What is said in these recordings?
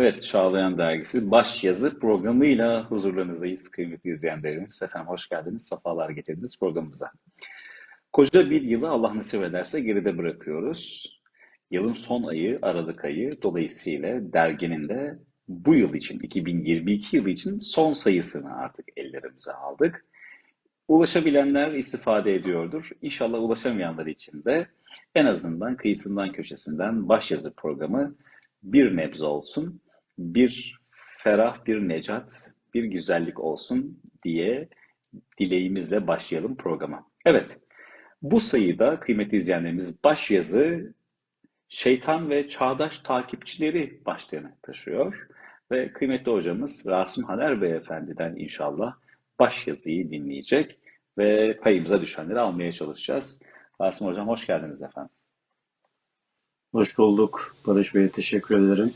Evet, Çağlayan Dergisi baş yazı programıyla huzurlarınızdayız kıymetli izleyenlerimiz. Efendim hoş geldiniz, sefalar getirdiniz programımıza. Koca bir yılı Allah nasip ederse geride bırakıyoruz. Yılın son ayı, Aralık ayı dolayısıyla derginin de bu yıl için, 2022 yılı için son sayısını artık ellerimize aldık. Ulaşabilenler istifade ediyordur. İnşallah ulaşamayanlar için de en azından kıyısından köşesinden başyazı programı bir nebze olsun, bir ferah, bir necat, bir güzellik olsun diye dileğimizle başlayalım programa. Evet, bu sayıda kıymetli izleyenlerimiz başyazı şeytan ve çağdaş takipçileri başlığını taşıyor. Ve kıymetli hocamız Rasim Haner Beyefendi'den inşallah başyazıyı dinleyecek ve payımıza düşenleri almaya çalışacağız. Rasim Hocam hoş geldiniz efendim. Hoş bulduk. Barış Bey'e teşekkür ederim.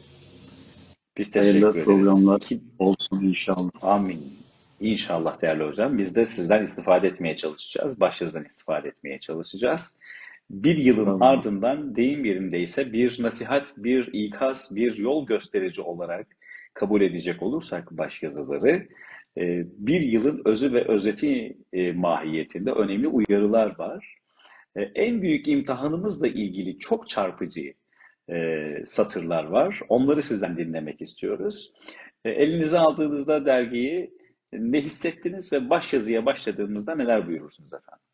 Biz teşekkür Hayırlı ederiz. programlar Ki- olsun inşallah. Amin. İnşallah değerli hocam. Biz de sizden istifade etmeye çalışacağız. Başyazıdan istifade etmeye çalışacağız. Bir yılın Tamam. ardından deyim yerindeyse bir nasihat, bir ikaz, bir yol gösterici olarak kabul edecek olursak başyazıları e, bir yılın özü ve özeti e, mahiyetinde önemli uyarılar var. E, En büyük imtihanımızla ilgili çok çarpıcı e, satırlar var. Onları sizden dinlemek istiyoruz. E, Elinize aldığınızda dergiyi ne hissettiniz ve başyazıya başladığımızda neler buyurursunuz efendim?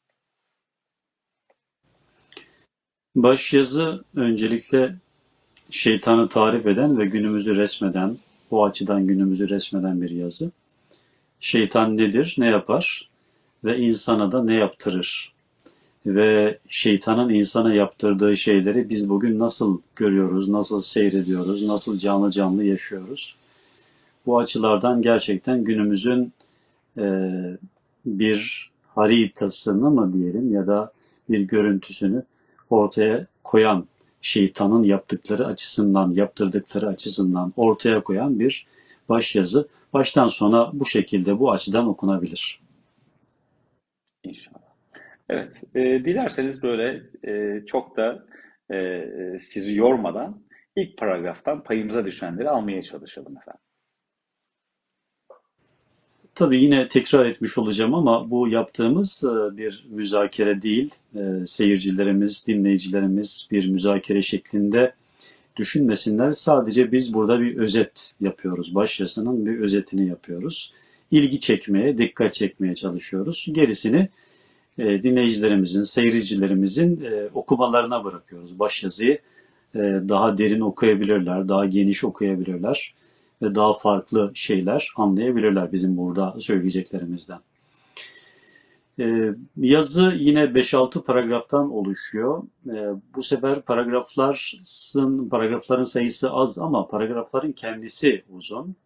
Başyazı öncelikle şeytanı tarif eden ve günümüzü resmeden, bu açıdan günümüzü resmeden bir yazı. Şeytan nedir, ne yapar ve insana da ne yaptırır? Ve şeytanın insana yaptırdığı şeyleri biz bugün nasıl görüyoruz, nasıl seyrediyoruz, nasıl canlı canlı yaşıyoruz? Bu açılardan gerçekten günümüzün e, bir haritasını mı diyelim ya da bir görüntüsünü ortaya koyan şeytanın yaptıkları açısından, yaptırdıkları açısından ortaya koyan bir başyazı. Baştan sona bu şekilde, bu açıdan okunabilir. İnşallah. Evet, e, dilerseniz böyle e, çok da e, sizi yormadan ilk paragraftan payımıza düşenleri almaya çalışalım efendim. Tabii yine tekrar etmiş olacağım ama bu yaptığımız e, bir müzakere değil. E, Seyircilerimiz, dinleyicilerimiz bir müzakere şeklinde düşünmesinler. Sadece biz burada bir özet yapıyoruz. Başyazının bir özetini yapıyoruz. İlgi çekmeye, dikkat çekmeye çalışıyoruz. Gerisini e, dinleyicilerimizin, seyircilerimizin e, okumalarına bırakıyoruz. Başyazıyı e, daha derin okuyabilirler, daha geniş okuyabilirler ve daha farklı şeyler anlayabilirler bizim burada söyleyeceklerimizden. E, yazı yine 5-6 paragraftan oluşuyor. Bu sefer paragrafların, paragrafların sayısı az ama paragrafların kendisi uzun.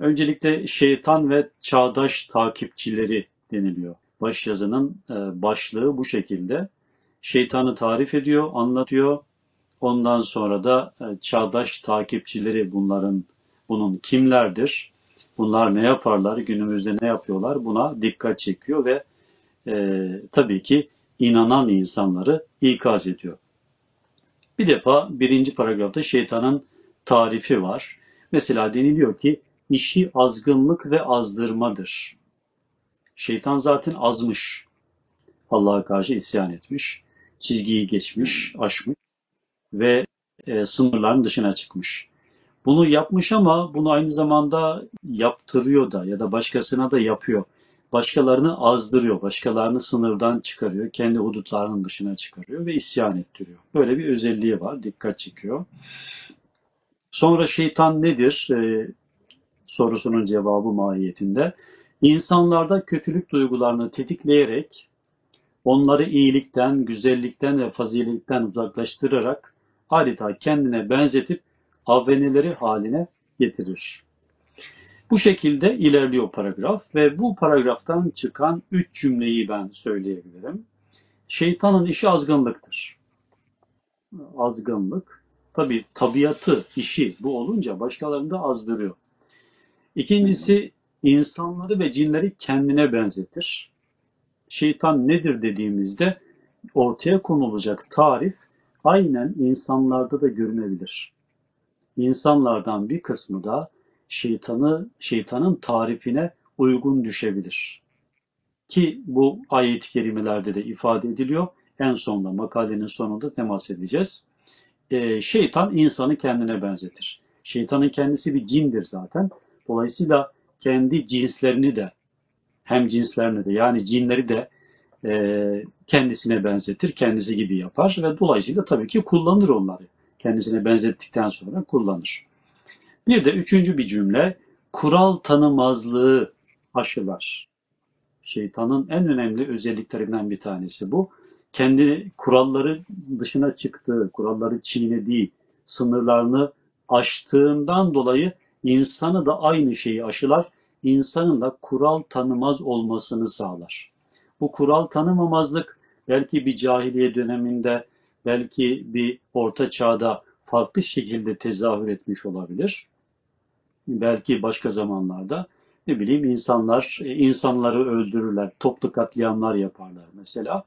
Öncelikle şeytan ve çağdaş takipçileri deniliyor. Başyazının e, başlığı bu şekilde. Şeytanı tarif ediyor, anlatıyor. Ondan sonra da e, çağdaş takipçileri bunların bunun kimlerdir? Bunlar ne yaparlar? Günümüzde ne yapıyorlar? Buna dikkat çekiyor ve e, tabii ki inanan insanları ikaz ediyor. Bir defa birinci paragrafta şeytanın tarifi var. Mesela deniliyor ki işi azgınlık ve azdırmadır. Şeytan zaten azmış. Allah'a karşı isyan etmiş. Çizgiyi geçmiş, aşmış ve e, sınırların dışına çıkmış. Bunu yapmış ama bunu aynı zamanda yaptırıyor da ya da başkasına da yapıyor. Başkalarını azdırıyor, başkalarını sınırdan çıkarıyor, kendi hudutlarının dışına çıkarıyor ve isyan ettiriyor. Böyle bir özelliği var, dikkat çekiyor. Sonra şeytan nedir? Ee, sorusunun cevabı mahiyetinde. İnsanlarda kötülük duygularını tetikleyerek onları iyilikten, güzellikten ve faziletten uzaklaştırarak adeta kendine benzetip avveneleri haline getirir. Bu şekilde ilerliyor paragraf ve bu paragraftan çıkan üç cümleyi ben söyleyebilirim. Şeytanın işi azgınlıktır. Azgınlık. Tabi tabiatı, işi bu olunca başkalarını da azdırıyor. İkincisi insanları ve cinleri kendine benzetir. Şeytan nedir dediğimizde ortaya konulacak tarif aynen insanlarda da görünebilir. insanlardan bir kısmı da şeytanı şeytanın tarifine uygun düşebilir. Ki bu ayet-i kerimelerde de ifade ediliyor. En sonunda makalenin sonunda temas edeceğiz. Ee, şeytan insanı kendine benzetir. Şeytanın kendisi bir cindir zaten. Dolayısıyla kendi cinslerini de hem cinslerini de yani cinleri de e, kendisine benzetir, kendisi gibi yapar ve dolayısıyla tabii ki kullanır onları. Kendisine benzettikten sonra kullanır. Bir de üçüncü bir cümle, kural tanımazlığı aşılar. Şeytanın en önemli özelliklerinden bir tanesi bu. Kendi kuralları dışına çıktığı, kuralları çiğnediği, sınırlarını aştığından dolayı insanı da aynı şeyi aşılar, insanın da kural tanımaz olmasını sağlar. Bu kural tanımamazlık belki bir cahiliye döneminde, belki bir orta çağda farklı şekilde tezahür etmiş olabilir. Belki başka zamanlarda ne bileyim insanlar insanları öldürürler, toplu katliamlar yaparlar mesela.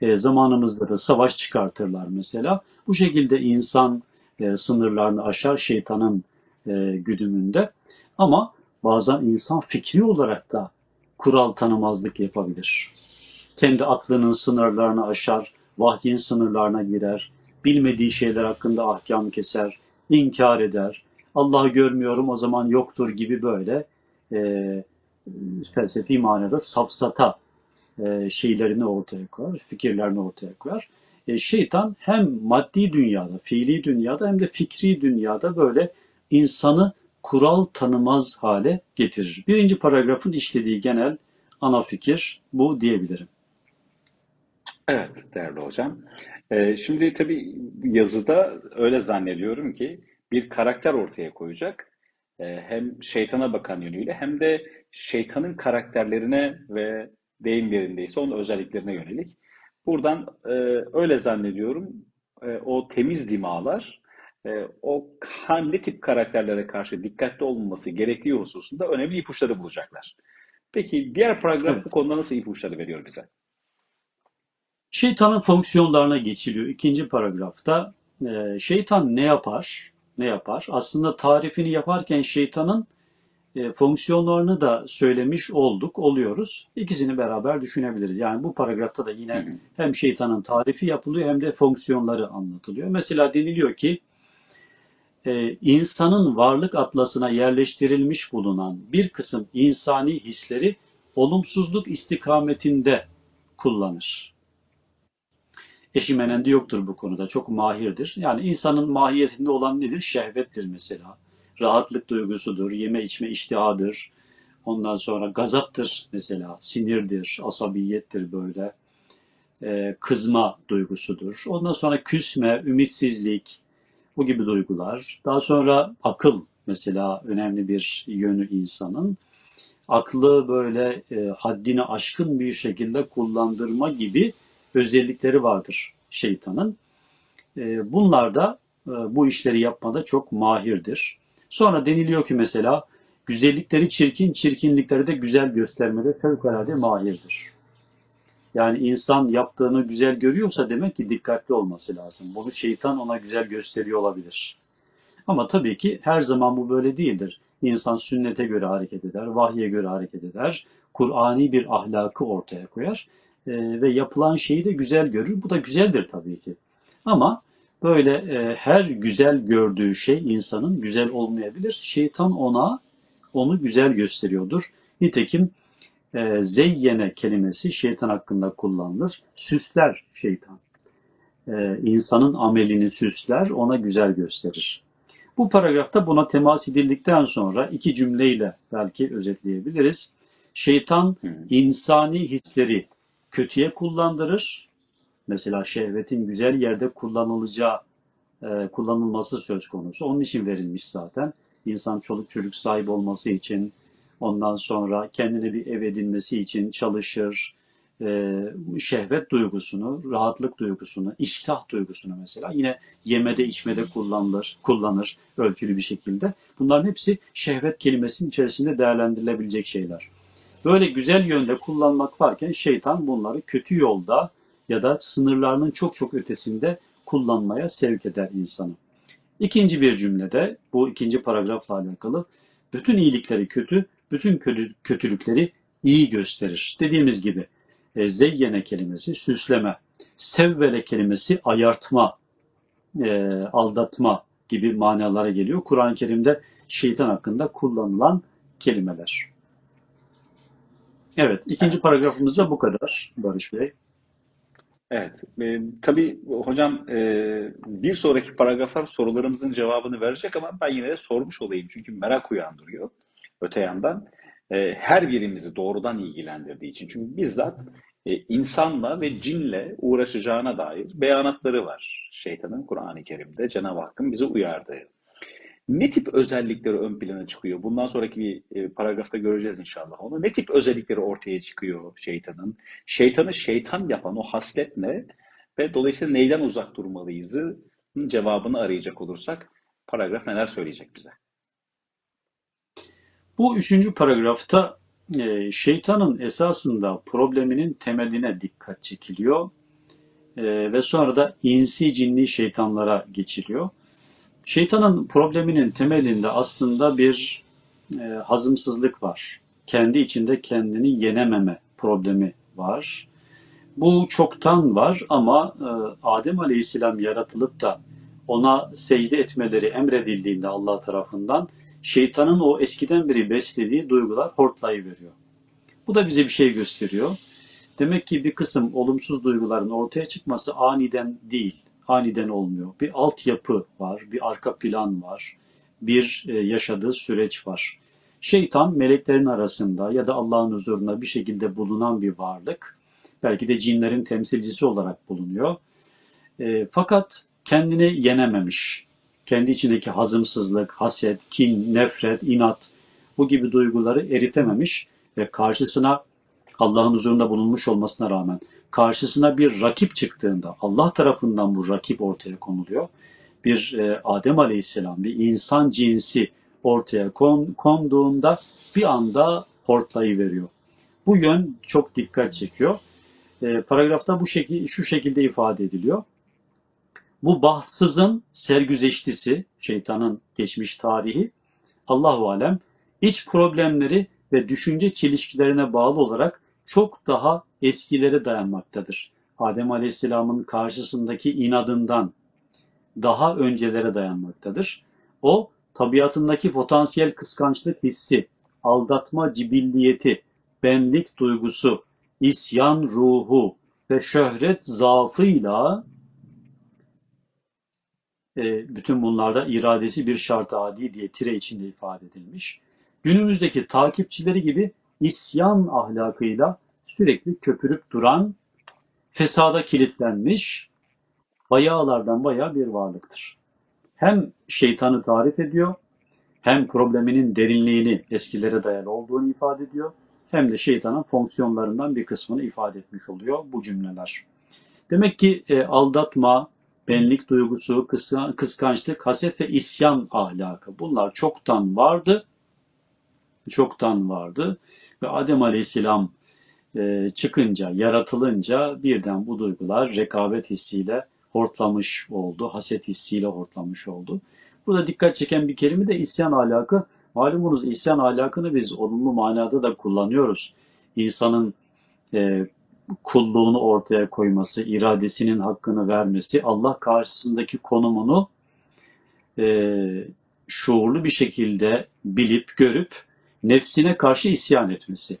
E, zamanımızda da savaş çıkartırlar mesela. Bu şekilde insan e, sınırlarını aşar şeytanın e, güdümünde. Ama bazen insan fikri olarak da kural tanımazlık yapabilir. Kendi aklının sınırlarını aşar, vahyin sınırlarına girer, bilmediği şeyler hakkında ahkam keser, inkar eder. Allah'ı görmüyorum o zaman yoktur gibi böyle e, felsefi manada safsata e, şeylerini ortaya koyar, fikirlerini ortaya koyar. E, şeytan hem maddi dünyada, fiili dünyada hem de fikri dünyada böyle insanı kural tanımaz hale getirir. Birinci paragrafın işlediği genel ana fikir bu diyebilirim. Evet değerli hocam. Ee, şimdi tabii yazıda öyle zannediyorum ki bir karakter ortaya koyacak. Ee, hem şeytana bakan yönüyle hem de şeytanın karakterlerine ve deyim yerindeyse onun özelliklerine yönelik. Buradan e, öyle zannediyorum e, o temiz dimağlar e, o hangi tip karakterlere karşı dikkatli olunması gerektiği hususunda önemli ipuçları bulacaklar. Peki diğer paragraf Evet. bu konuda nasıl ipuçları veriyor bize? Şeytanın fonksiyonlarına geçiliyor. İkinci paragrafta e, şeytan ne yapar? Ne yapar? Aslında tarifini yaparken şeytanın e, fonksiyonlarını da söylemiş olduk, oluyoruz. İkisini beraber düşünebiliriz. Yani bu paragrafta da yine hem şeytanın tarifi yapılıyor hem de fonksiyonları anlatılıyor. Mesela deniliyor ki e, insanın varlık atlasına yerleştirilmiş bulunan bir kısım insani hisleri olumsuzluk istikametinde kullanır. Eşimenendi yoktur bu konuda. Çok mahirdir. Yani insanın mahiyetinde olan nedir? Şehvettir mesela. Rahatlık duygusudur, yeme içme iştihadır. Ondan sonra gazaptır mesela, sinirdir, asabiyettir böyle. Ee, kızma duygusudur. Ondan sonra küsme, ümitsizlik, bu gibi duygular. Daha sonra akıl mesela önemli bir yönü insanın. Aklı böyle e, haddini aşkın bir şekilde kullandırma gibi özellikleri vardır şeytanın. E, bunlar da e, bu işleri yapmada çok mahirdir. Sonra deniliyor ki mesela güzellikleri çirkin, çirkinlikleri de güzel göstermede fevkalade mahirdir. Yani insan yaptığını güzel görüyorsa demek ki dikkatli olması lazım. Bunu şeytan ona güzel gösteriyor olabilir. Ama tabii ki her zaman bu böyle değildir. İnsan sünnete göre hareket eder, vahye göre hareket eder, Kur'ani bir ahlakı ortaya koyar e, ve yapılan şeyi de güzel görür. Bu da güzeldir tabii ki. Ama böyle e, her güzel gördüğü şey insanın güzel olmayabilir. Şeytan ona onu güzel gösteriyordur. Nitekim e, zeyyene kelimesi şeytan hakkında kullanılır. Süsler şeytan. E, insanın amelini süsler, ona güzel gösterir. Bu paragrafta buna temas edildikten sonra iki cümleyle belki özetleyebiliriz. Şeytan insani hisleri kötüye kullandırır. Mesela şehvetin güzel yerde kullanılacağı e, kullanılması söz konusu. Onun için verilmiş zaten. İnsan çoluk çocuk sahibi olması için, ondan sonra kendine bir ev edinmesi için çalışır. E, şehvet duygusunu, rahatlık duygusunu, iştah duygusunu mesela yine yemede içmede kullanılır, kullanır ölçülü bir şekilde. Bunların hepsi şehvet kelimesinin içerisinde değerlendirilebilecek şeyler. Böyle güzel yönde kullanmak varken şeytan bunları kötü yolda ya da sınırlarının çok çok ötesinde kullanmaya sevk eder insanı. İkinci bir cümlede bu ikinci paragrafla alakalı bütün iyilikleri kötü, bütün kötü, kötülükleri iyi gösterir. Dediğimiz gibi e, zeyyene kelimesi süsleme, sevvele kelimesi ayartma, e, aldatma gibi manalara geliyor. Kur'an-ı Kerim'de şeytan hakkında kullanılan kelimeler. Evet, ikinci paragrafımız da bu kadar Barış Bey. Evet, e, tabii hocam e, bir sonraki paragraflar sorularımızın cevabını verecek ama ben yine de sormuş olayım çünkü merak uyandırıyor öte yandan. E, her birimizi doğrudan ilgilendirdiği için çünkü bizzat e, insanla ve cinle uğraşacağına dair beyanatları var şeytanın Kur'an-ı Kerim'de Cenab-ı Hakk'ın bizi uyardığı. Ne tip özellikleri ön plana çıkıyor? Bundan sonraki bir e, paragrafta göreceğiz inşallah onu. Ne tip özellikleri ortaya çıkıyor şeytanın? Şeytanı şeytan yapan o haslet ne? Ve dolayısıyla neyden uzak durmalıyızı cevabını arayacak olursak paragraf neler söyleyecek bize? Bu üçüncü paragrafta e, şeytanın esasında probleminin temeline dikkat çekiliyor e, ve sonra da insi cinli şeytanlara geçiliyor. Şeytanın probleminin temelinde aslında bir e, hazımsızlık var. Kendi içinde kendini yenememe problemi var. Bu çoktan var ama Adem Aleyhisselam yaratılıp da ona secde etmeleri emredildiğinde Allah tarafından şeytanın o eskiden beri beslediği duygular hortlayıveriyor. Bu da bize bir şey gösteriyor. Demek ki bir kısım olumsuz duyguların ortaya çıkması aniden değil, aniden olmuyor. Bir altyapı var, bir arka plan var, bir e, yaşadığı süreç var. Şeytan meleklerin arasında ya da Allah'ın huzurunda bir şekilde bulunan bir varlık. Belki de cinlerin temsilcisi olarak bulunuyor. E, fakat kendini yenememiş. Kendi içindeki hazımsızlık, haset, kin, nefret, inat bu gibi duyguları eritememiş ve karşısına Allah'ın huzurunda bulunmuş olmasına rağmen karşısına bir rakip çıktığında Allah tarafından bu rakip ortaya konuluyor. Bir e, Adem Aleyhisselam, bir insan cinsi ortaya kon, konduğunda bir anda hortlayıveriyor. Bu yön çok dikkat çekiyor. E, paragrafta bu şekil, şu şekilde ifade ediliyor. Bu bahtsızın sergüzeştisi, şeytanın geçmiş tarihi, Allahu alem iç problemleri ve düşünce çelişkilerine bağlı olarak çok daha eskilere dayanmaktadır. Adem Aleyhisselam'ın karşısındaki inadından daha öncelere dayanmaktadır. O tabiatındaki potansiyel kıskançlık hissi, aldatma cibilliyeti, benlik duygusu, isyan ruhu ve şöhret zaafıyla bütün bunlarda iradesi bir şart adi diye tire içinde ifade edilmiş. Günümüzdeki takipçileri gibi isyan ahlakıyla sürekli köpürüp duran, fesada kilitlenmiş, bayağılardan bayağı bir varlıktır. Hem şeytanı tarif ediyor, hem probleminin derinliğini eskilere dayalı olduğunu ifade ediyor, hem de şeytanın fonksiyonlarından bir kısmını ifade etmiş oluyor bu cümleler. Demek ki e, aldatma, benlik duygusu, kıskançlık, haset ve isyan ahlakı bunlar çoktan vardı. Çoktan vardı ve Adem Aleyhisselam e, çıkınca, yaratılınca birden bu duygular rekabet hissiyle hortlamış oldu, haset hissiyle hortlamış oldu. Burada dikkat çeken bir kelime de isyan ahlakı. Malumunuz isyan ahlakını biz olumlu manada da kullanıyoruz. İnsanın e, kulluğunu ortaya koyması, iradesinin hakkını vermesi, Allah karşısındaki konumunu e, şuurlu bir şekilde bilip görüp nefsine karşı isyan etmesi.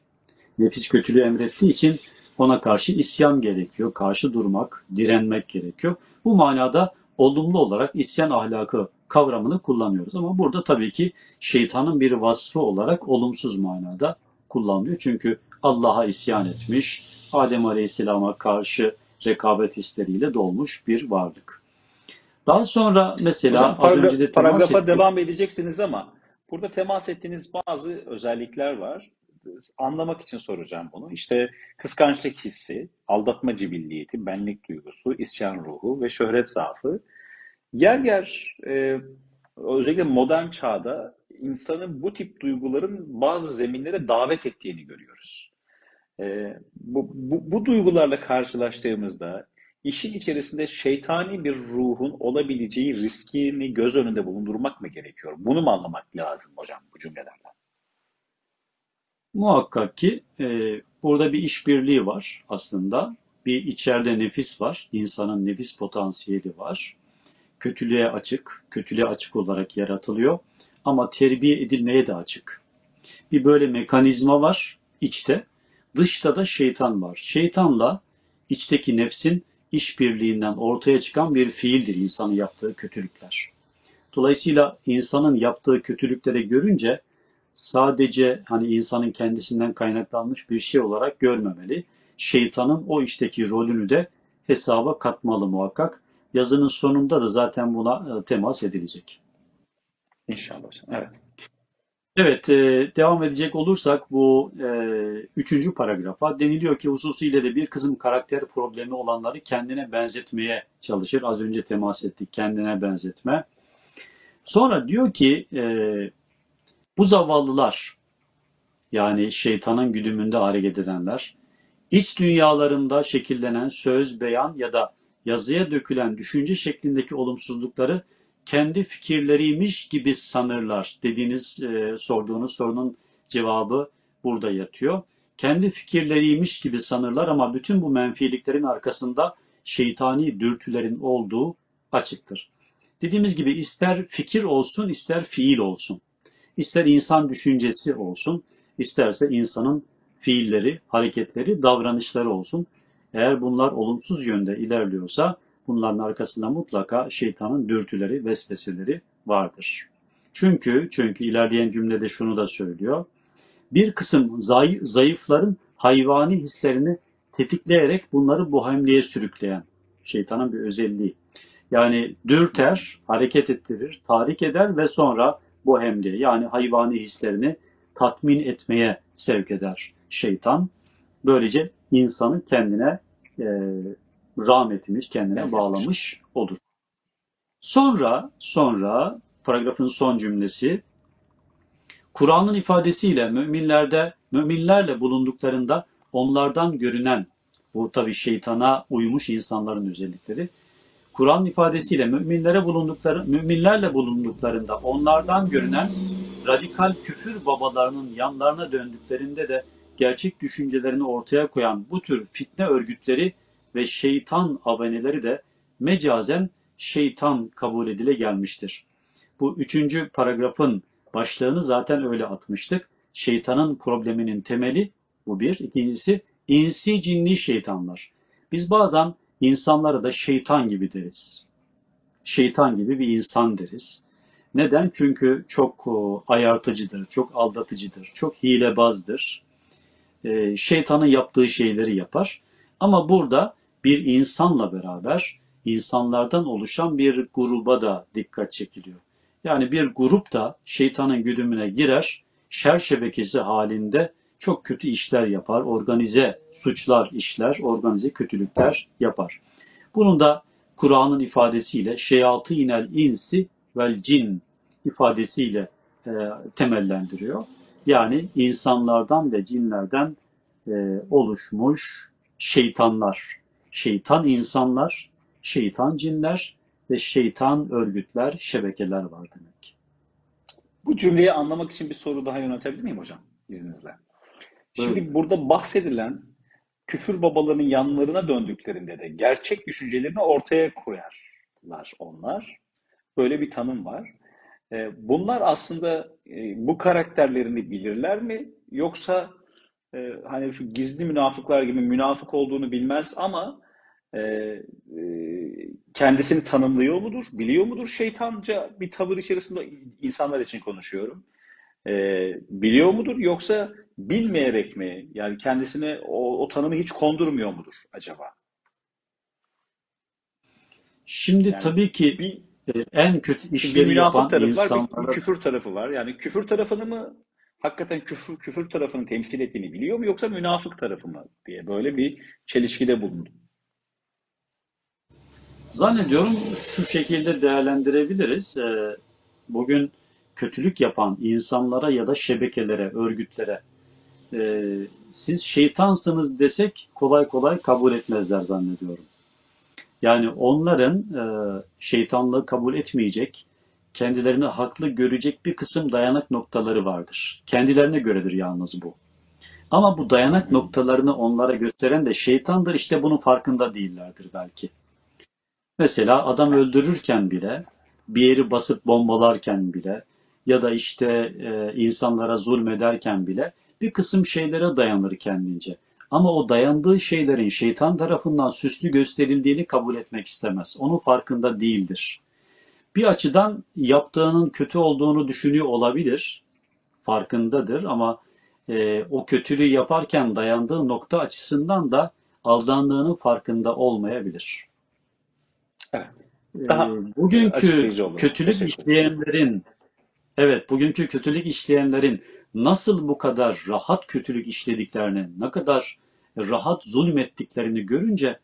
Nefis kötülüğü emrettiği için ona karşı isyan gerekiyor, karşı durmak, direnmek gerekiyor. Bu manada olumlu olarak isyan ahlakı kavramını kullanıyoruz. Ama burada tabii ki şeytanın bir vasfı olarak olumsuz manada kullanılıyor. Çünkü Allah'a isyan etmiş, Adem Aleyhisselam'a karşı rekabet hisleriyle dolmuş bir varlık. Daha sonra mesela Hocam, az önce de temas paragrafa ettik. devam edeceksiniz ama burada temas ettiğiniz bazı özellikler var. Anlamak için soracağım bunu. İşte kıskançlık hissi, aldatma cibilliyeti, benlik duygusu, isyan ruhu ve şöhret zaafı. Yer yer e, özellikle modern çağda insanın bu tip duyguların bazı zeminlere davet ettiğini görüyoruz. E, bu, bu, bu duygularla karşılaştığımızda işin içerisinde şeytani bir ruhun olabileceği riskini göz önünde bulundurmak mı gerekiyor? Bunu mu anlamak lazım hocam bu cümlelerden? Muhakkak ki e, burada bir işbirliği var aslında. Bir içeride nefis var, insanın nefis potansiyeli var. Kötülüğe açık, kötülüğe açık olarak yaratılıyor ama terbiye edilmeye de açık. Bir böyle mekanizma var içte, dışta da şeytan var. Şeytanla içteki nefsin işbirliğinden ortaya çıkan bir fiildir insanın yaptığı kötülükler. Dolayısıyla insanın yaptığı kötülükleri görünce sadece hani insanın kendisinden kaynaklanmış bir şey olarak görmemeli. Şeytanın o işteki rolünü de hesaba katmalı muhakkak. Yazının sonunda da zaten buna e, temas edilecek. İnşallah. Evet. Evet, e, devam edecek olursak bu e, üçüncü paragrafa deniliyor ki hususiyle de bir kızın karakter problemi olanları kendine benzetmeye çalışır. Az önce temas ettik kendine benzetme. Sonra diyor ki e, bu zavallılar yani şeytanın güdümünde hareket edenler iç dünyalarında şekillenen söz, beyan ya da yazıya dökülen düşünce şeklindeki olumsuzlukları kendi fikirleriymiş gibi sanırlar dediğiniz e, sorduğunuz sorunun cevabı burada yatıyor. Kendi fikirleriymiş gibi sanırlar ama bütün bu menfiliklerin arkasında şeytani dürtülerin olduğu açıktır. Dediğimiz gibi ister fikir olsun ister fiil olsun. İster insan düşüncesi olsun, isterse insanın fiilleri, hareketleri, davranışları olsun. Eğer bunlar olumsuz yönde ilerliyorsa bunların arkasında mutlaka şeytanın dürtüleri, vesveseleri vardır. Çünkü çünkü ilerleyen cümlede şunu da söylüyor. Bir kısım zayıfların hayvani hislerini tetikleyerek bunları bu hamleye sürükleyen şeytanın bir özelliği. Yani dürter, hareket ettirir, tahrik eder ve sonra bu hemli yani hayvani hislerini tatmin etmeye sevk eder şeytan. Böylece insanı kendine e, rahmetimiz kendine evet, bağlamış olur. Sonra sonra paragrafın son cümlesi Kur'an'ın ifadesiyle müminlerde müminlerle bulunduklarında onlardan görünen bu tabi şeytana uymuş insanların özellikleri Kur'an ifadesiyle müminlere bulundukları, müminlerle bulunduklarında onlardan görünen radikal küfür babalarının yanlarına döndüklerinde de gerçek düşüncelerini ortaya koyan bu tür fitne örgütleri ve şeytan aboneleri de mecazen şeytan kabul edile gelmiştir. Bu üçüncü paragrafın başlığını zaten öyle atmıştık. Şeytanın probleminin temeli bu bir. İkincisi insi cinli şeytanlar. Biz bazen İnsanlara da şeytan gibi deriz. Şeytan gibi bir insan deriz. Neden? Çünkü çok ayartıcıdır, çok aldatıcıdır, çok hilebazdır. Ee, şeytanın yaptığı şeyleri yapar. Ama burada bir insanla beraber insanlardan oluşan bir gruba da dikkat çekiliyor. Yani bir grup da şeytanın güdümüne girer, şer şebekesi halinde çok kötü işler yapar, organize suçlar işler, organize kötülükler yapar. Bunun da Kur'an'ın ifadesiyle şeyatı inel insi vel cin ifadesiyle e, temellendiriyor. Yani insanlardan ve cinlerden e, oluşmuş şeytanlar, şeytan insanlar, şeytan cinler ve şeytan örgütler, şebekeler var demek. Bu cümleyi anlamak için bir soru daha yöneltebilir miyim hocam izninizle? Şimdi evet. burada bahsedilen küfür babalarının yanlarına döndüklerinde de gerçek düşüncelerini ortaya koyarlar onlar. Böyle bir tanım var. Ee, bunlar aslında e, bu karakterlerini bilirler mi? Yoksa e, hani şu gizli münafıklar gibi münafık olduğunu bilmez ama e, kendisini tanımlıyor mudur? Biliyor mudur şeytanca bir tavır içerisinde insanlar için konuşuyorum. Biliyor mudur? Yoksa bilmeyerek mi yani kendisine o, o tanımı hiç kondurmuyor mudur acaba? Şimdi yani tabii ki bir, e, en kötü işleri bir yapan tarafı insanlara... var, bir küfür tarafı var. Yani küfür tarafını mı hakikaten küfür, küfür tarafını temsil ettiğini biliyor mu yoksa münafık tarafı mı diye böyle bir çelişkide bulundu. Zannediyorum şu şekilde değerlendirebiliriz. E, bugün kötülük yapan insanlara ya da şebekelere, örgütlere e, siz şeytansınız desek kolay kolay kabul etmezler zannediyorum. Yani onların e, şeytanlığı kabul etmeyecek, kendilerini haklı görecek bir kısım dayanak noktaları vardır. Kendilerine göredir yalnız bu. Ama bu dayanak noktalarını onlara gösteren de şeytandır. İşte bunun farkında değillerdir belki. Mesela adam öldürürken bile, bir yeri basıp bombalarken bile ya da işte e, insanlara zulmederken bile bir kısım şeylere dayanır kendince. Ama o dayandığı şeylerin şeytan tarafından süslü gösterildiğini kabul etmek istemez. Onun farkında değildir. Bir açıdan yaptığının kötü olduğunu düşünüyor olabilir. Farkındadır ama e, o kötülüğü yaparken dayandığı nokta açısından da aldandığının farkında olmayabilir. Evet. Daha bugünkü açıklayıcı oldu. kötülük işleyenlerin, evet bugünkü kötülük işleyenlerin nasıl bu kadar rahat kötülük işlediklerini, ne kadar rahat zulmettiklerini görünce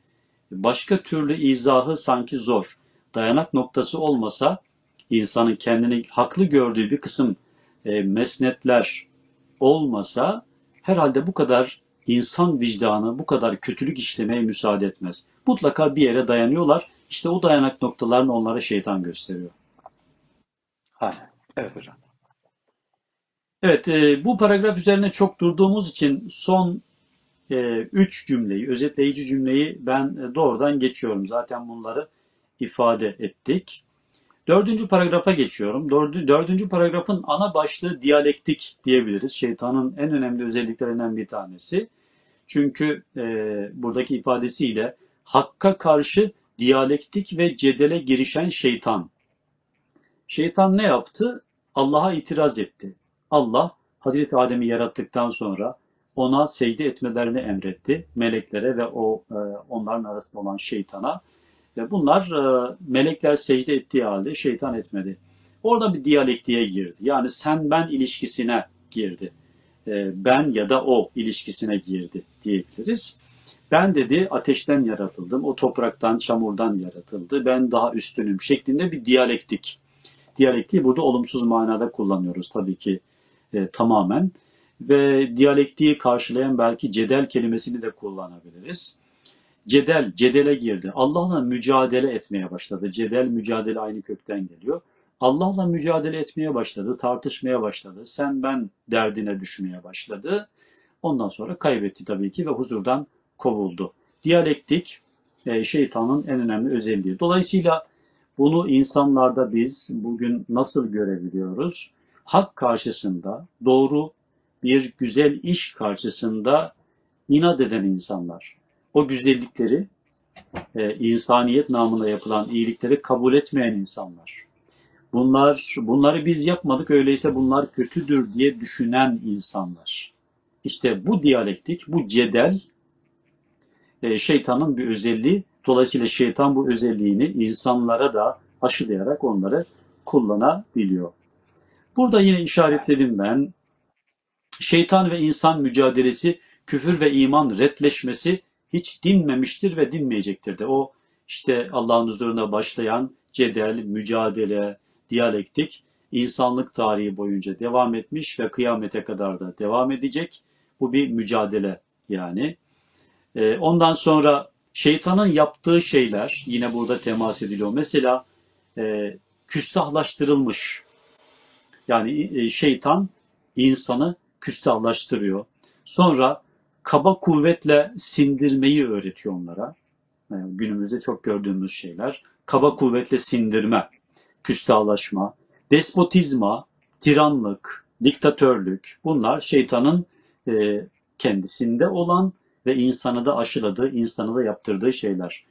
başka türlü izahı sanki zor. Dayanak noktası olmasa insanın kendini haklı gördüğü bir kısım e, mesnetler olmasa herhalde bu kadar insan vicdanı bu kadar kötülük işlemeye müsaade etmez. Mutlaka bir yere dayanıyorlar. İşte o dayanak noktalarını onlara şeytan gösteriyor. Hala. Evet hocam. Evet, e, bu paragraf üzerine çok durduğumuz için son e, üç cümleyi, özetleyici cümleyi ben e, doğrudan geçiyorum. Zaten bunları ifade ettik. Dördüncü paragrafa geçiyorum. Dördü, dördüncü paragrafın ana başlığı diyalektik diyebiliriz. Şeytanın en önemli özelliklerinden bir tanesi. Çünkü e, buradaki ifadesiyle hakka karşı diyalektik ve cedele girişen şeytan. Şeytan ne yaptı? Allah'a itiraz etti. Allah Hazreti Adem'i yarattıktan sonra ona secde etmelerini emretti. Meleklere ve o e, onların arasında olan şeytana. Ve bunlar e, melekler secde ettiği halde şeytan etmedi. Orada bir diyalektiğe girdi. Yani sen ben ilişkisine girdi. E, ben ya da o ilişkisine girdi diyebiliriz. Ben dedi ateşten yaratıldım, o topraktan, çamurdan yaratıldı, ben daha üstünüm şeklinde bir diyalektik. Diyalektiği burada olumsuz manada kullanıyoruz tabii ki e, tamamen. Ve diyalektiği karşılayan belki cedel kelimesini de kullanabiliriz. Cedel, cedele girdi. Allah'la mücadele etmeye başladı. Cedel, mücadele aynı kökten geliyor. Allah'la mücadele etmeye başladı, tartışmaya başladı. Sen ben derdine düşmeye başladı. Ondan sonra kaybetti tabii ki ve huzurdan kovuldu. Diyalektik e, şeytanın en önemli özelliği. Dolayısıyla bunu insanlarda biz bugün nasıl görebiliyoruz? Hak karşısında, doğru bir güzel iş karşısında inat eden insanlar. O güzellikleri, e, insaniyet namına yapılan iyilikleri kabul etmeyen insanlar. Bunlar, bunları biz yapmadık öyleyse bunlar kötüdür diye düşünen insanlar. İşte bu diyalektik, bu cedel e, şeytanın bir özelliği. Dolayısıyla şeytan bu özelliğini insanlara da aşılayarak onları kullanabiliyor. Burada yine işaretledim ben. Şeytan ve insan mücadelesi, küfür ve iman retleşmesi hiç dinmemiştir ve dinmeyecektir de. O işte Allah'ın huzuruna başlayan cedel, mücadele, diyalektik insanlık tarihi boyunca devam etmiş ve kıyamete kadar da devam edecek. Bu bir mücadele yani. Ee, ondan sonra şeytanın yaptığı şeyler yine burada temas ediliyor. Mesela e, küstahlaştırılmış. Yani e, şeytan insanı küstahlaştırıyor. Sonra kaba kuvvetle sindirmeyi öğretiyor onlara. Yani günümüzde çok gördüğümüz şeyler. Kaba kuvvetle sindirme, küstahlaşma, despotizma, tiranlık, diktatörlük bunlar şeytanın e, kendisinde olan ve insanı da aşıladığı, insanı da yaptırdığı şeyler.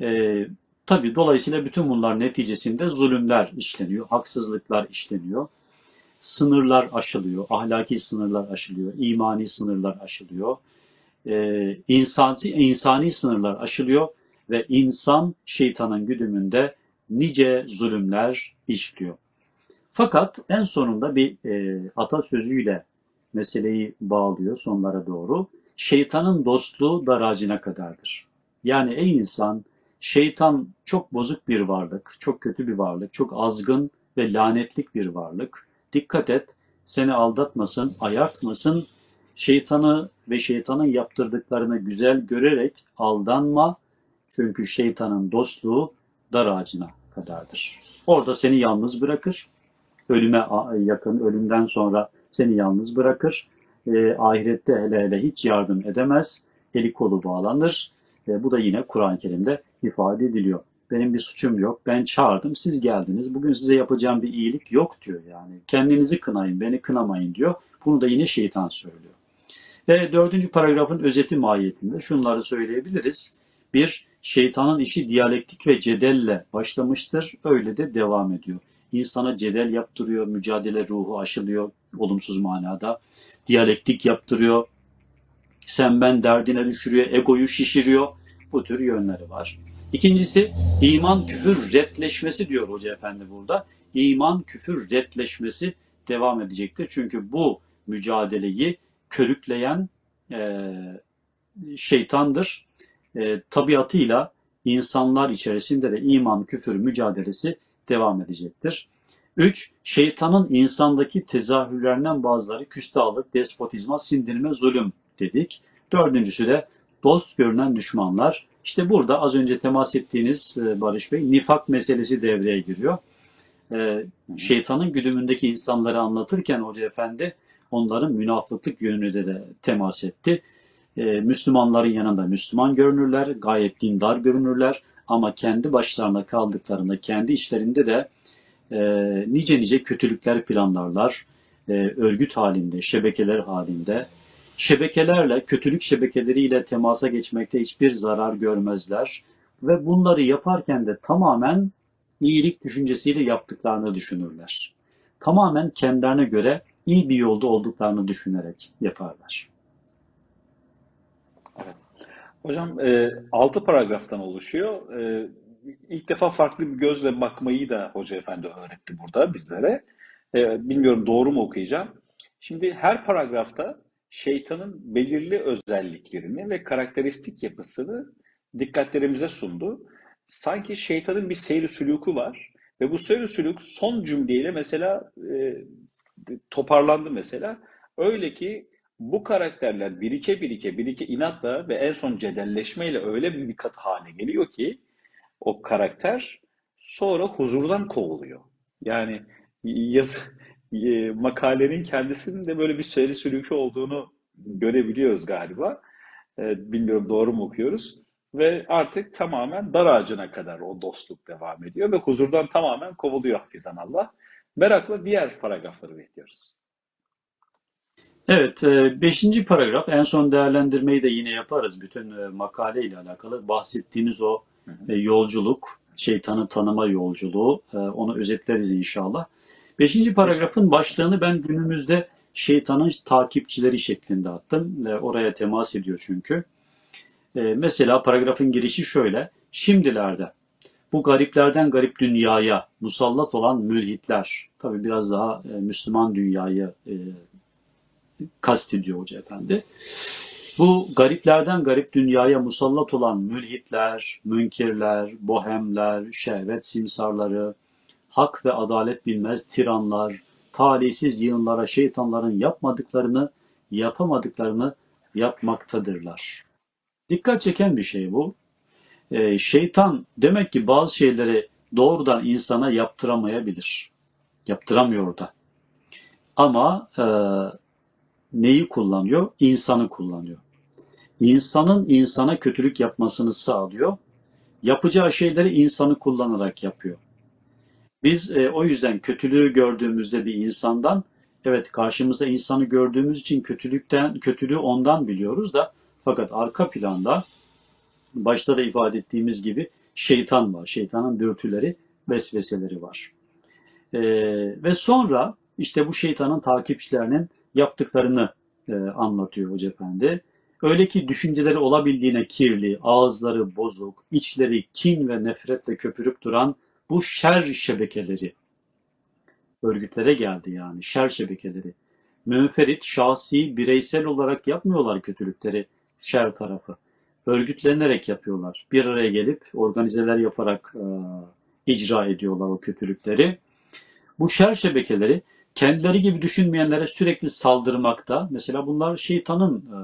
E, tabii dolayısıyla bütün bunlar neticesinde zulümler işleniyor, haksızlıklar işleniyor, sınırlar aşılıyor, ahlaki sınırlar aşılıyor, imani sınırlar aşılıyor, e, insansi, insani sınırlar aşılıyor ve insan şeytanın güdümünde nice zulümler işliyor. Fakat en sonunda bir e, atasözüyle meseleyi bağlıyor sonlara doğru. Şeytanın dostluğu daracına kadardır. Yani ey insan, şeytan çok bozuk bir varlık, çok kötü bir varlık, çok azgın ve lanetlik bir varlık. Dikkat et, seni aldatmasın, ayartmasın. Şeytanı ve şeytanın yaptırdıklarını güzel görerek aldanma. Çünkü şeytanın dostluğu dar ağacına kadardır. Orada seni yalnız bırakır. Ölüme yakın, ölümden sonra seni yalnız bırakır. E, ahirette hele hele hiç yardım edemez. Eli kolu bağlanır. E, bu da yine Kur'an-ı Kerim'de ifade ediliyor. Benim bir suçum yok. Ben çağırdım. Siz geldiniz. Bugün size yapacağım bir iyilik yok diyor yani. Kendinizi kınayın, beni kınamayın diyor. Bunu da yine şeytan söylüyor. Ve dördüncü paragrafın özeti mahiyetinde şunları söyleyebiliriz. Bir, şeytanın işi diyalektik ve cedelle başlamıştır. Öyle de devam ediyor. İnsana cedel yaptırıyor, mücadele ruhu aşılıyor olumsuz manada. Diyalektik yaptırıyor, sen ben derdine düşürüyor, egoyu şişiriyor. Bu tür yönleri var. İkincisi iman küfür retleşmesi diyor Hoca Efendi burada. İman küfür retleşmesi devam edecektir. Çünkü bu mücadeleyi körükleyen e, şeytandır. E, tabiatıyla insanlar içerisinde de iman küfür mücadelesi devam edecektir. 3. Şeytanın insandaki tezahürlerinden bazıları küstahlık, despotizma, sindirme, zulüm dedik. Dördüncüsü de dost görünen düşmanlar. İşte burada az önce temas ettiğiniz e, Barış Bey nifak meselesi devreye giriyor. Ee, şeytanın güdümündeki insanları anlatırken Hoca Efendi onların münafıklık yönünü de, de temas etti. Ee, Müslümanların yanında Müslüman görünürler, gayet dindar görünürler ama kendi başlarına kaldıklarında kendi işlerinde de e, nice nice kötülükler planlarlar, e, örgüt halinde, şebekeler halinde, şebekelerle, kötülük şebekeleriyle temasa geçmekte hiçbir zarar görmezler. Ve bunları yaparken de tamamen iyilik düşüncesiyle yaptıklarını düşünürler. Tamamen kendilerine göre iyi bir yolda olduklarını düşünerek yaparlar. Evet. Hocam e, 6 paragraftan oluşuyor. E, ilk defa farklı bir gözle bakmayı da Hoca Efendi öğretti burada bizlere. E, bilmiyorum doğru mu okuyacağım. Şimdi her paragrafta şeytanın belirli özelliklerini ve karakteristik yapısını dikkatlerimize sundu. Sanki şeytanın bir seyri sülûku var ve bu seyri sülûk son cümleyle mesela e, toparlandı mesela. Öyle ki bu karakterler birike birike birike inatla ve en son cedelleşmeyle öyle bir kat hale geliyor ki o karakter sonra huzurdan kovuluyor. Yani yazı, e, makalenin kendisinin de böyle bir seyri sülükü olduğunu görebiliyoruz galiba. E, bilmiyorum doğru mu okuyoruz. Ve artık tamamen dar ağacına kadar o dostluk devam ediyor ve huzurdan tamamen kovuluyor hafizan Allah. Merakla diğer paragrafları bekliyoruz. Evet, e, beşinci paragraf en son değerlendirmeyi de yine yaparız bütün e, makale ile alakalı. Bahsettiğiniz o yolculuk, şeytanı tanıma yolculuğu, onu özetleriz inşallah. Beşinci paragrafın başlığını ben günümüzde şeytanın takipçileri şeklinde attım. E, oraya temas ediyor çünkü. E, mesela paragrafın girişi şöyle. Şimdilerde bu gariplerden garip dünyaya musallat olan mülhitler, tabi biraz daha e, Müslüman dünyayı e, kastediyor Hoca Efendi. Bu gariplerden garip dünyaya musallat olan mülhitler, münkirler, bohemler, şehvet simsarları, hak ve adalet bilmez tiranlar, talihsiz yığınlara şeytanların yapmadıklarını, yapamadıklarını yapmaktadırlar. Dikkat çeken bir şey bu. Ee, şeytan demek ki bazı şeyleri doğrudan insana yaptıramayabilir. Yaptıramıyor da. Ama e, neyi kullanıyor? İnsanı kullanıyor. İnsanın insana kötülük yapmasını sağlıyor. Yapacağı şeyleri insanı kullanarak yapıyor. Biz e, o yüzden kötülüğü gördüğümüzde bir insandan, evet karşımızda insanı gördüğümüz için kötülükten kötülüğü ondan biliyoruz da fakat arka planda başta da ifade ettiğimiz gibi şeytan var. Şeytanın dürtüleri, vesveseleri var. E, ve sonra işte bu şeytanın takipçilerinin yaptıklarını e, anlatıyor Hoca Efendi. Öyle ki düşünceleri olabildiğine kirli, ağızları bozuk, içleri kin ve nefretle köpürüp duran bu şer şebekeleri örgütlere geldi yani şer şebekeleri. Münferit, şahsi, bireysel olarak yapmıyorlar kötülükleri şer tarafı. Örgütlenerek yapıyorlar. Bir araya gelip organizeler yaparak e, icra ediyorlar o kötülükleri. Bu şer şebekeleri kendileri gibi düşünmeyenlere sürekli saldırmakta. Mesela bunlar şeytanın e,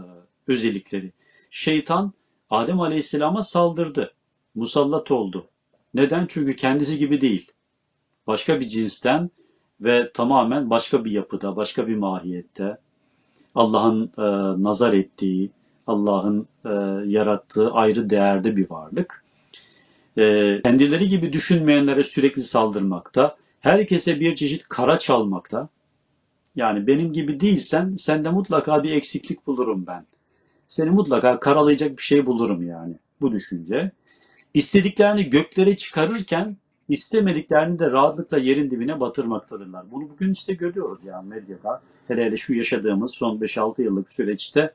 özellikleri. Şeytan Adem Aleyhisselam'a saldırdı. musallat oldu. Neden? Çünkü kendisi gibi değil. Başka bir cinsten ve tamamen başka bir yapıda, başka bir mahiyette. Allah'ın e, nazar ettiği, Allah'ın e, yarattığı ayrı değerde bir varlık. E, kendileri gibi düşünmeyenlere sürekli saldırmakta, herkese bir çeşit kara çalmakta. Yani benim gibi değilsen sende mutlaka bir eksiklik bulurum ben. Seni mutlaka karalayacak bir şey bulurum yani bu düşünce. İstediklerini göklere çıkarırken istemediklerini de rahatlıkla yerin dibine batırmaktadırlar. Bunu bugün işte görüyoruz yani medyada. Hele hele şu yaşadığımız son 5-6 yıllık süreçte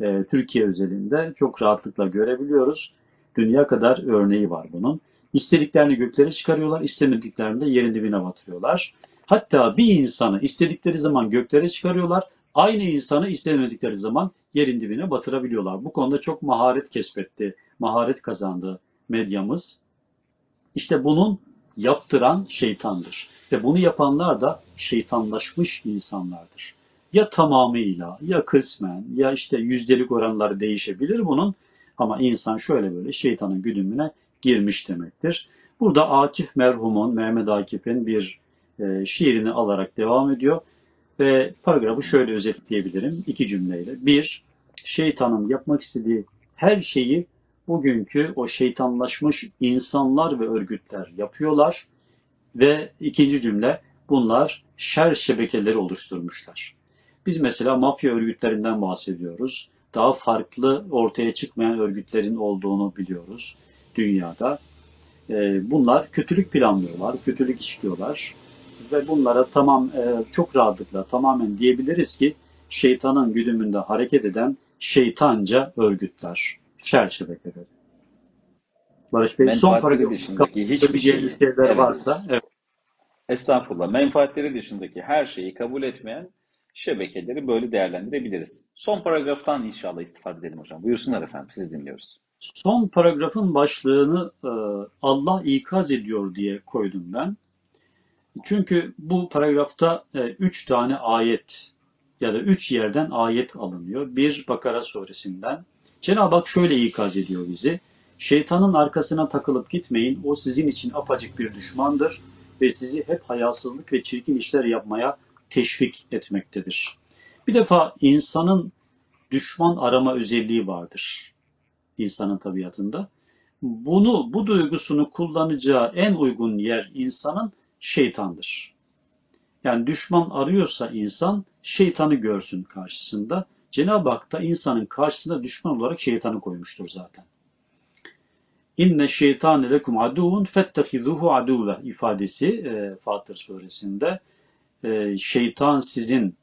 e, Türkiye özelinde çok rahatlıkla görebiliyoruz. Dünya kadar örneği var bunun. İstediklerini göklere çıkarıyorlar, istemediklerini de yerin dibine batırıyorlar. Hatta bir insanı istedikleri zaman göklere çıkarıyorlar, aynı insanı istemedikleri zaman yerin dibine batırabiliyorlar. Bu konuda çok maharet kesbetti, maharet kazandı medyamız. İşte bunun yaptıran şeytandır. Ve bunu yapanlar da şeytanlaşmış insanlardır. Ya tamamıyla, ya kısmen, ya işte yüzdelik oranları değişebilir bunun. Ama insan şöyle böyle şeytanın güdümüne girmiş demektir. Burada Akif merhumun, Mehmet Akif'in bir e, şiirini alarak devam ediyor. Ve paragrafı şöyle özetleyebilirim iki cümleyle. Bir, şeytanın yapmak istediği her şeyi bugünkü o şeytanlaşmış insanlar ve örgütler yapıyorlar. Ve ikinci cümle bunlar şer şebekeleri oluşturmuşlar. Biz mesela mafya örgütlerinden bahsediyoruz. Daha farklı ortaya çıkmayan örgütlerin olduğunu biliyoruz dünyada. Ee, bunlar kötülük planlıyorlar, kötülük işliyorlar ve bunlara tamam e, çok rahatlıkla tamamen diyebiliriz ki şeytanın güdümünde hareket eden şeytanca örgütler, şer şebekeleri. Barış Bey son Menfaatleri paragrafı dışındaki hiçbir şeyi, şeyler evet, varsa evet. estağfurullah, menfaatleri dışındaki her şeyi kabul etmeyen şebekeleri böyle değerlendirebiliriz. Son paragraftan inşallah istifade edelim hocam. Buyursunlar efendim, siz dinliyoruz. Son paragrafın başlığını e, Allah ikaz ediyor diye koydum ben. Çünkü bu paragrafta e, üç tane ayet ya da üç yerden ayet alınıyor. Bir Bakara suresinden. Cenab-ı Hak şöyle ikaz ediyor bizi. Şeytanın arkasına takılıp gitmeyin. O sizin için apacık bir düşmandır ve sizi hep hayasızlık ve çirkin işler yapmaya teşvik etmektedir. Bir defa insanın düşman arama özelliği vardır. insanın tabiatında. Bunu, bu duygusunu kullanacağı en uygun yer insanın şeytandır. Yani düşman arıyorsa insan şeytanı görsün karşısında. Cenab-ı Hak da insanın karşısında düşman olarak şeytanı koymuştur zaten. İnne şeytane lekum aduvun fettehizuhu aduve ifadesi e, Fatır suresinde e, şeytan sizin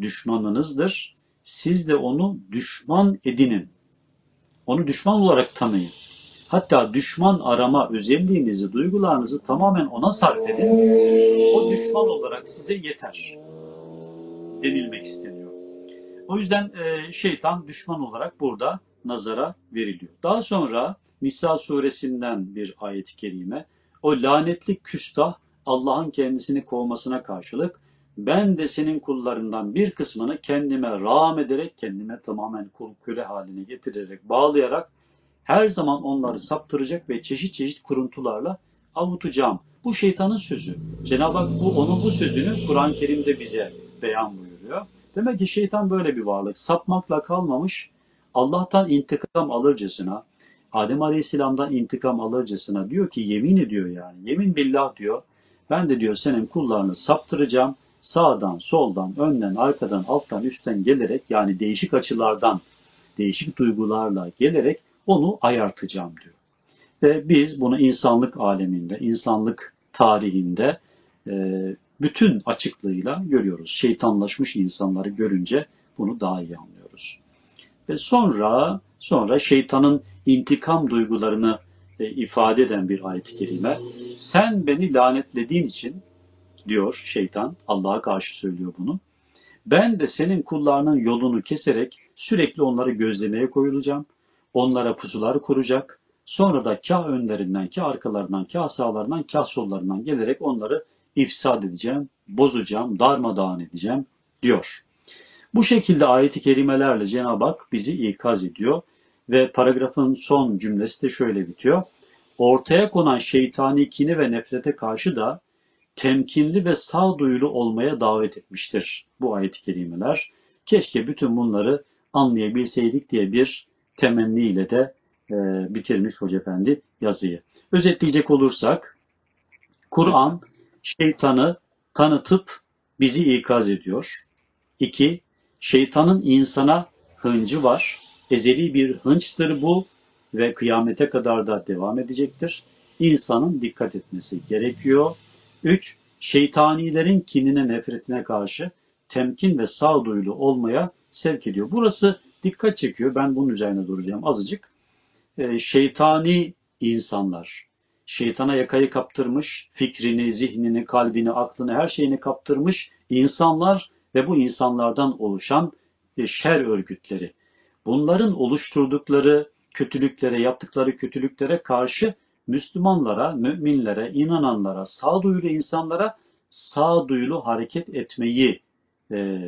düşmanınızdır. Siz de onu düşman edinin. Onu düşman olarak tanıyın. Hatta düşman arama özelliğinizi, duygularınızı tamamen ona sarf edin. O düşman olarak size yeter denilmek isteniyor. O yüzden e, şeytan düşman olarak burada nazara veriliyor. Daha sonra Nisa suresinden bir ayet-i kerime o lanetli küstah Allah'ın kendisini kovmasına karşılık ben de senin kullarından bir kısmını kendime rağm ederek, kendime tamamen kul köle haline getirerek, bağlayarak her zaman onları saptıracak ve çeşit çeşit kuruntularla avutacağım. Bu şeytanın sözü. Cenab-ı Hak bu, onun bu sözünü Kur'an-ı Kerim'de bize beyan buyuruyor. Demek ki şeytan böyle bir varlık. Sapmakla kalmamış, Allah'tan intikam alırcasına, Adem Aleyhisselam'dan intikam alırcasına diyor ki yemin ediyor yani. Yemin billah diyor. Ben de diyor senin kullarını saptıracağım. Sağdan, soldan, önden, arkadan, alttan, üstten gelerek yani değişik açılardan, değişik duygularla gelerek onu ayartacağım diyor. Ve biz bunu insanlık aleminde, insanlık tarihinde e, bütün açıklığıyla görüyoruz. Şeytanlaşmış insanları görünce bunu daha iyi anlıyoruz. Ve sonra sonra şeytanın intikam duygularını e, ifade eden bir ayet-i kerime. Sen beni lanetlediğin için diyor şeytan, Allah'a karşı söylüyor bunu. Ben de senin kullarının yolunu keserek sürekli onları gözlemeye koyulacağım. Onlara pusular kuracak. Sonra da kah önlerinden, kah arkalarından, kah sağlarından, kah sollarından gelerek onları ifsad edeceğim, bozacağım, darmadağın edeceğim diyor. Bu şekilde ayeti kerimelerle Cenab-ı Hak bizi ikaz ediyor. Ve paragrafın son cümlesi de şöyle bitiyor. Ortaya konan şeytani kini ve nefrete karşı da temkinli ve sağduyulu olmaya davet etmiştir bu ayet-i kerimeler. Keşke bütün bunları anlayabilseydik diye bir temenniyle de e, bitirmiş Hoca Efendi yazıyı. Özetleyecek olursak, Kur'an şeytanı tanıtıp bizi ikaz ediyor. İki, şeytanın insana hıncı var. Ezeli bir hınçtır bu ve kıyamete kadar da devam edecektir. İnsanın dikkat etmesi gerekiyor. Üç, şeytanilerin kinine, nefretine karşı temkin ve sağduyulu olmaya sevk ediyor. Burası dikkat çekiyor. Ben bunun üzerine duracağım azıcık. Ee, şeytani insanlar, şeytana yakayı kaptırmış, fikrini, zihnini, kalbini, aklını, her şeyini kaptırmış insanlar ve bu insanlardan oluşan e, şer örgütleri. Bunların oluşturdukları kötülüklere, yaptıkları kötülüklere karşı Müslümanlara, müminlere, inananlara, sağduyulu insanlara sağduyulu hareket etmeyi e,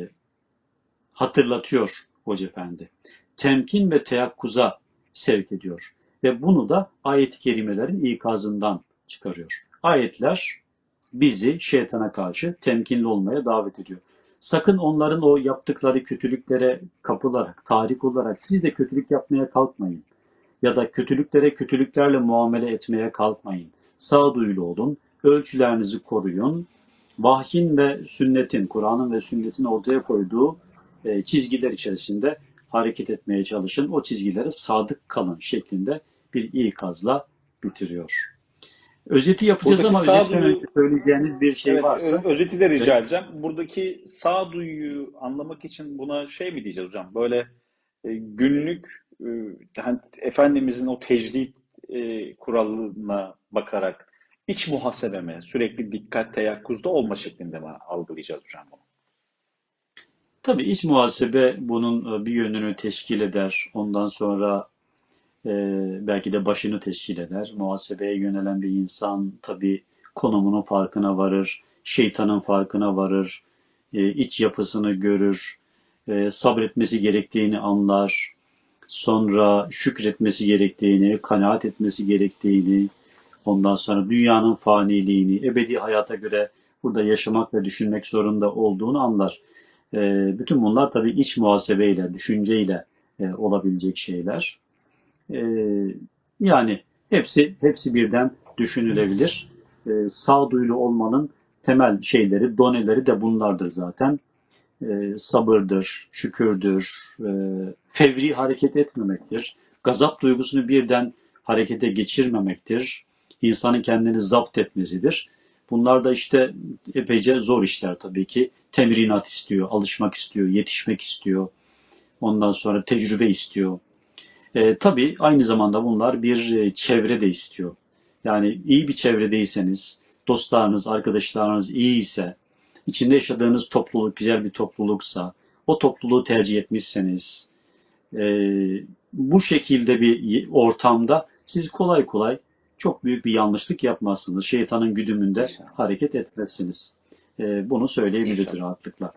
hatırlatıyor Hoca Efendi. Temkin ve teyakkuza sevk ediyor. Ve bunu da ayet-i kerimelerin ikazından çıkarıyor. Ayetler bizi şeytana karşı temkinli olmaya davet ediyor. Sakın onların o yaptıkları kötülüklere kapılarak, tahrik olarak siz de kötülük yapmaya kalkmayın. Ya da kötülüklere kötülüklerle muamele etmeye kalkmayın. Sağduyulu olun, ölçülerinizi koruyun. Vahyin ve sünnetin, Kur'an'ın ve sünnetin ortaya koyduğu e, çizgiler içerisinde hareket etmeye çalışın. O çizgilere sadık kalın şeklinde bir ikazla bitiriyor. Özeti yapacağız Buradaki ama önce söyleyeceğiniz bir şey Evet, varsa. özeti de rica edeceğim. Buradaki sağduyuyu anlamak için buna şey mi diyeceğiz hocam? Böyle e, günlük e, hani Efendimizin o tecrid e, kuralına bakarak iç muhasebeme, sürekli dikkat teyakkuzda olma şeklinde mi algılayacağız hocam bunu? Tabii iç muhasebe bunun e, bir yönünü teşkil eder. Ondan sonra e, belki de başını teşkil eder. Muhasebeye yönelen bir insan tabii konumunun farkına varır, şeytanın farkına varır, e, iç yapısını görür, e, sabretmesi gerektiğini anlar, sonra şükretmesi gerektiğini, kanaat etmesi gerektiğini, ondan sonra dünyanın faniliğini, ebedi hayata göre burada yaşamak ve düşünmek zorunda olduğunu anlar. E, bütün bunlar tabii iç muhasebeyle, düşünceyle e, olabilecek şeyler. E, yani hepsi hepsi birden düşünülebilir. E, sağduyulu olmanın temel şeyleri, doneleri de bunlardır zaten. E, sabırdır, şükürdür, e, fevri hareket etmemektir, gazap duygusunu birden harekete geçirmemektir, insanın kendini zapt etmesidir. Bunlar da işte epeyce zor işler tabii ki. Temrinat istiyor, alışmak istiyor, yetişmek istiyor. Ondan sonra tecrübe istiyor. E, tabii aynı zamanda bunlar bir e, çevre de istiyor. Yani iyi bir çevredeyseniz, dostlarınız, arkadaşlarınız iyi ise, içinde yaşadığınız topluluk güzel bir topluluksa, o topluluğu tercih etmişseniz, e, bu şekilde bir ortamda siz kolay kolay çok büyük bir yanlışlık yapmazsınız. Şeytanın güdümünde İnşallah. hareket etmezsiniz. E, bunu söyleyebiliriz İnşallah. rahatlıkla.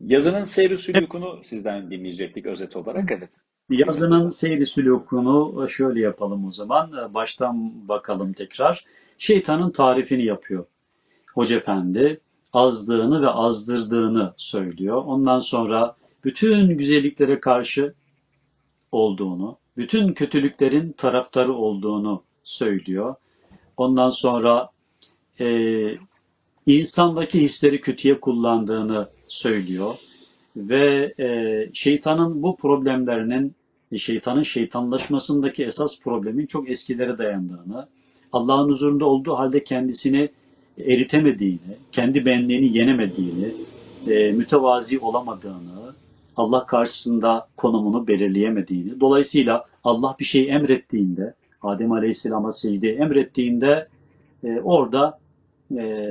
Yazının seyri sülükünü sizden dinleyecektik özet olarak. Evet. Yazının seyri sülükünü şöyle yapalım o zaman. Baştan bakalım tekrar. Şeytanın tarifini yapıyor. Hoca Efendi azdığını ve azdırdığını söylüyor. Ondan sonra bütün güzelliklere karşı olduğunu, bütün kötülüklerin taraftarı olduğunu söylüyor. Ondan sonra e, insandaki hisleri kötüye kullandığını söylüyor ve e, şeytanın bu problemlerinin şeytanın şeytanlaşmasındaki esas problemin çok eskilere dayandığını, Allah'ın huzurunda olduğu halde kendisini eritemediğini, kendi benliğini yenemediğini, e, mütevazi olamadığını, Allah karşısında konumunu belirleyemediğini, dolayısıyla Allah bir şey emrettiğinde, Adem Aleyhisselam'a secde emrettiğinde e, orada e,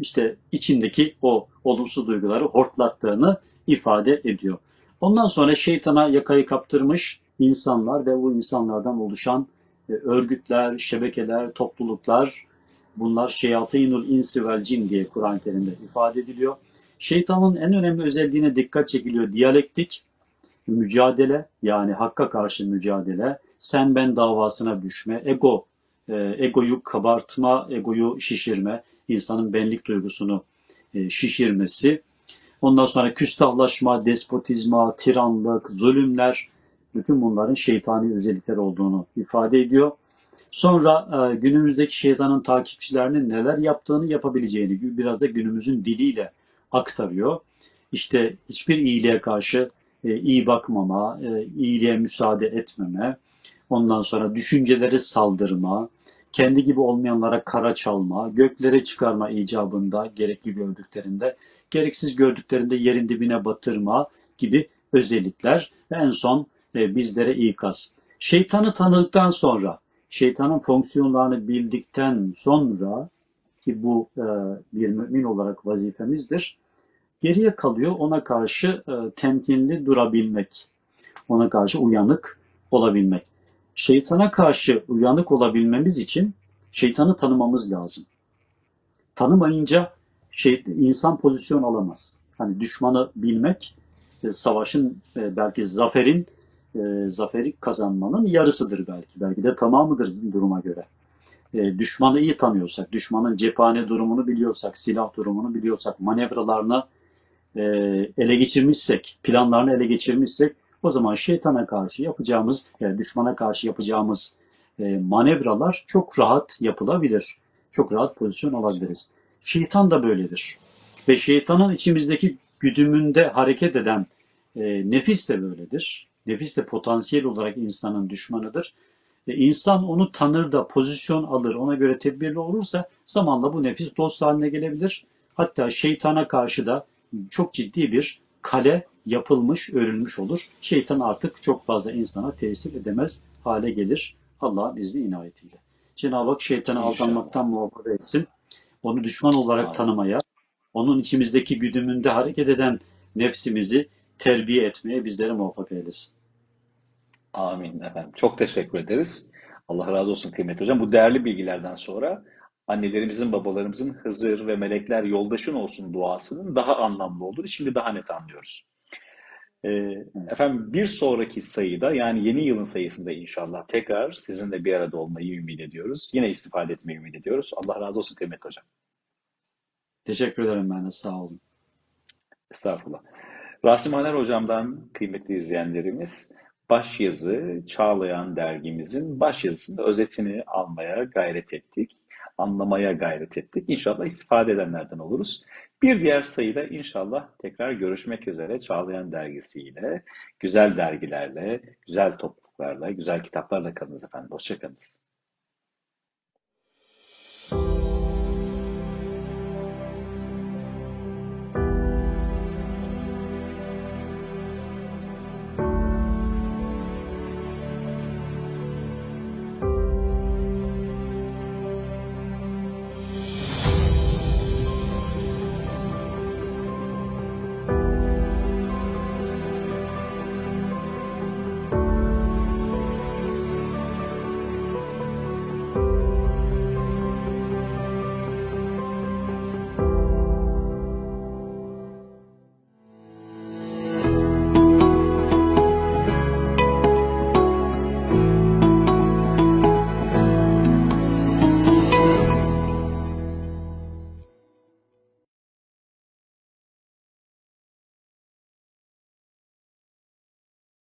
işte içindeki o olumsuz duyguları hortlattığını ifade ediyor. Ondan sonra şeytana yakayı kaptırmış insanlar ve bu insanlardan oluşan e, örgütler, şebekeler, topluluklar bunlar şeyatînul insi vel cin diye Kur'an-ı Kerim'de ifade ediliyor. Şeytanın en önemli özelliğine dikkat çekiliyor. Diyalektik mücadele yani hakka karşı mücadele, sen ben davasına düşme, ego, e, egoyu kabartma, egoyu şişirme, insanın benlik duygusunu e, şişirmesi, ondan sonra küstahlaşma, despotizma, tiranlık, zulümler, bütün bunların şeytani özellikler olduğunu ifade ediyor. Sonra e, günümüzdeki şeytanın takipçilerinin neler yaptığını yapabileceğini biraz da günümüzün diliyle aktarıyor. İşte hiçbir iyiliğe karşı iyi bakmama, iyiliğe müsaade etmeme, ondan sonra düşünceleri saldırma, kendi gibi olmayanlara kara çalma, göklere çıkarma icabında gerekli gördüklerinde, gereksiz gördüklerinde yerin dibine batırma gibi özellikler ve en son e, bizlere ikaz. Şeytanı tanıdıktan sonra, şeytanın fonksiyonlarını bildikten sonra ki bu e, bir mümin olarak vazifemizdir. Geriye kalıyor ona karşı e, temkinli durabilmek, ona karşı uyanık olabilmek. Şeytana karşı uyanık olabilmemiz için şeytanı tanımamız lazım. Tanımayınca şey, insan pozisyon alamaz. Hani düşmanı bilmek, e, savaşın e, belki zaferin e, zaferi kazanmanın yarısıdır belki. Belki de tamamıdır duruma göre. Düşmanı iyi tanıyorsak, düşmanın cephane durumunu biliyorsak, silah durumunu biliyorsak, manevralarını ele geçirmişsek, planlarını ele geçirmişsek o zaman şeytana karşı yapacağımız, yani düşmana karşı yapacağımız e, manevralar çok rahat yapılabilir. Çok rahat pozisyon alabiliriz. Şeytan da böyledir. Ve şeytanın içimizdeki güdümünde hareket eden e, nefis de böyledir. Nefis de potansiyel olarak insanın düşmanıdır. E, insan onu tanır da pozisyon alır, ona göre tedbirli olursa zamanla bu nefis dost haline gelebilir. Hatta şeytana karşı da çok ciddi bir kale yapılmış, örülmüş olur. Şeytan artık çok fazla insana tesir edemez hale gelir Allah'ın izni inayetiyle. Cenab-ı Hak İnşallah. aldanmaktan muhafaza etsin. Onu düşman olarak Amin. tanımaya, onun içimizdeki güdümünde hareket eden nefsimizi terbiye etmeye bizleri muvaffak eylesin. Amin efendim. Çok teşekkür ederiz. Allah razı olsun kıymetli hocam. Bu değerli bilgilerden sonra annelerimizin, babalarımızın Hızır ve melekler yoldaşın olsun duasının daha anlamlı olduğunu şimdi daha net anlıyoruz. Ee, efendim bir sonraki sayıda yani yeni yılın sayısında inşallah tekrar sizinle bir arada olmayı ümit ediyoruz. Yine istifade etmeyi ümit ediyoruz. Allah razı olsun kıymetli hocam. Teşekkür ederim ben de sağ olun. Estağfurullah. Rasim Haner hocamdan kıymetli izleyenlerimiz başyazı Çağlayan dergimizin başyazısının özetini almaya gayret ettik. Anlamaya gayret ettik. İnşallah istifade edenlerden oluruz. Bir diğer sayıda inşallah tekrar görüşmek üzere Çağlayan dergisiyle, güzel dergilerle, güzel topluluklarla, güzel kitaplarla kalınız efendim. Hoşçakalınız.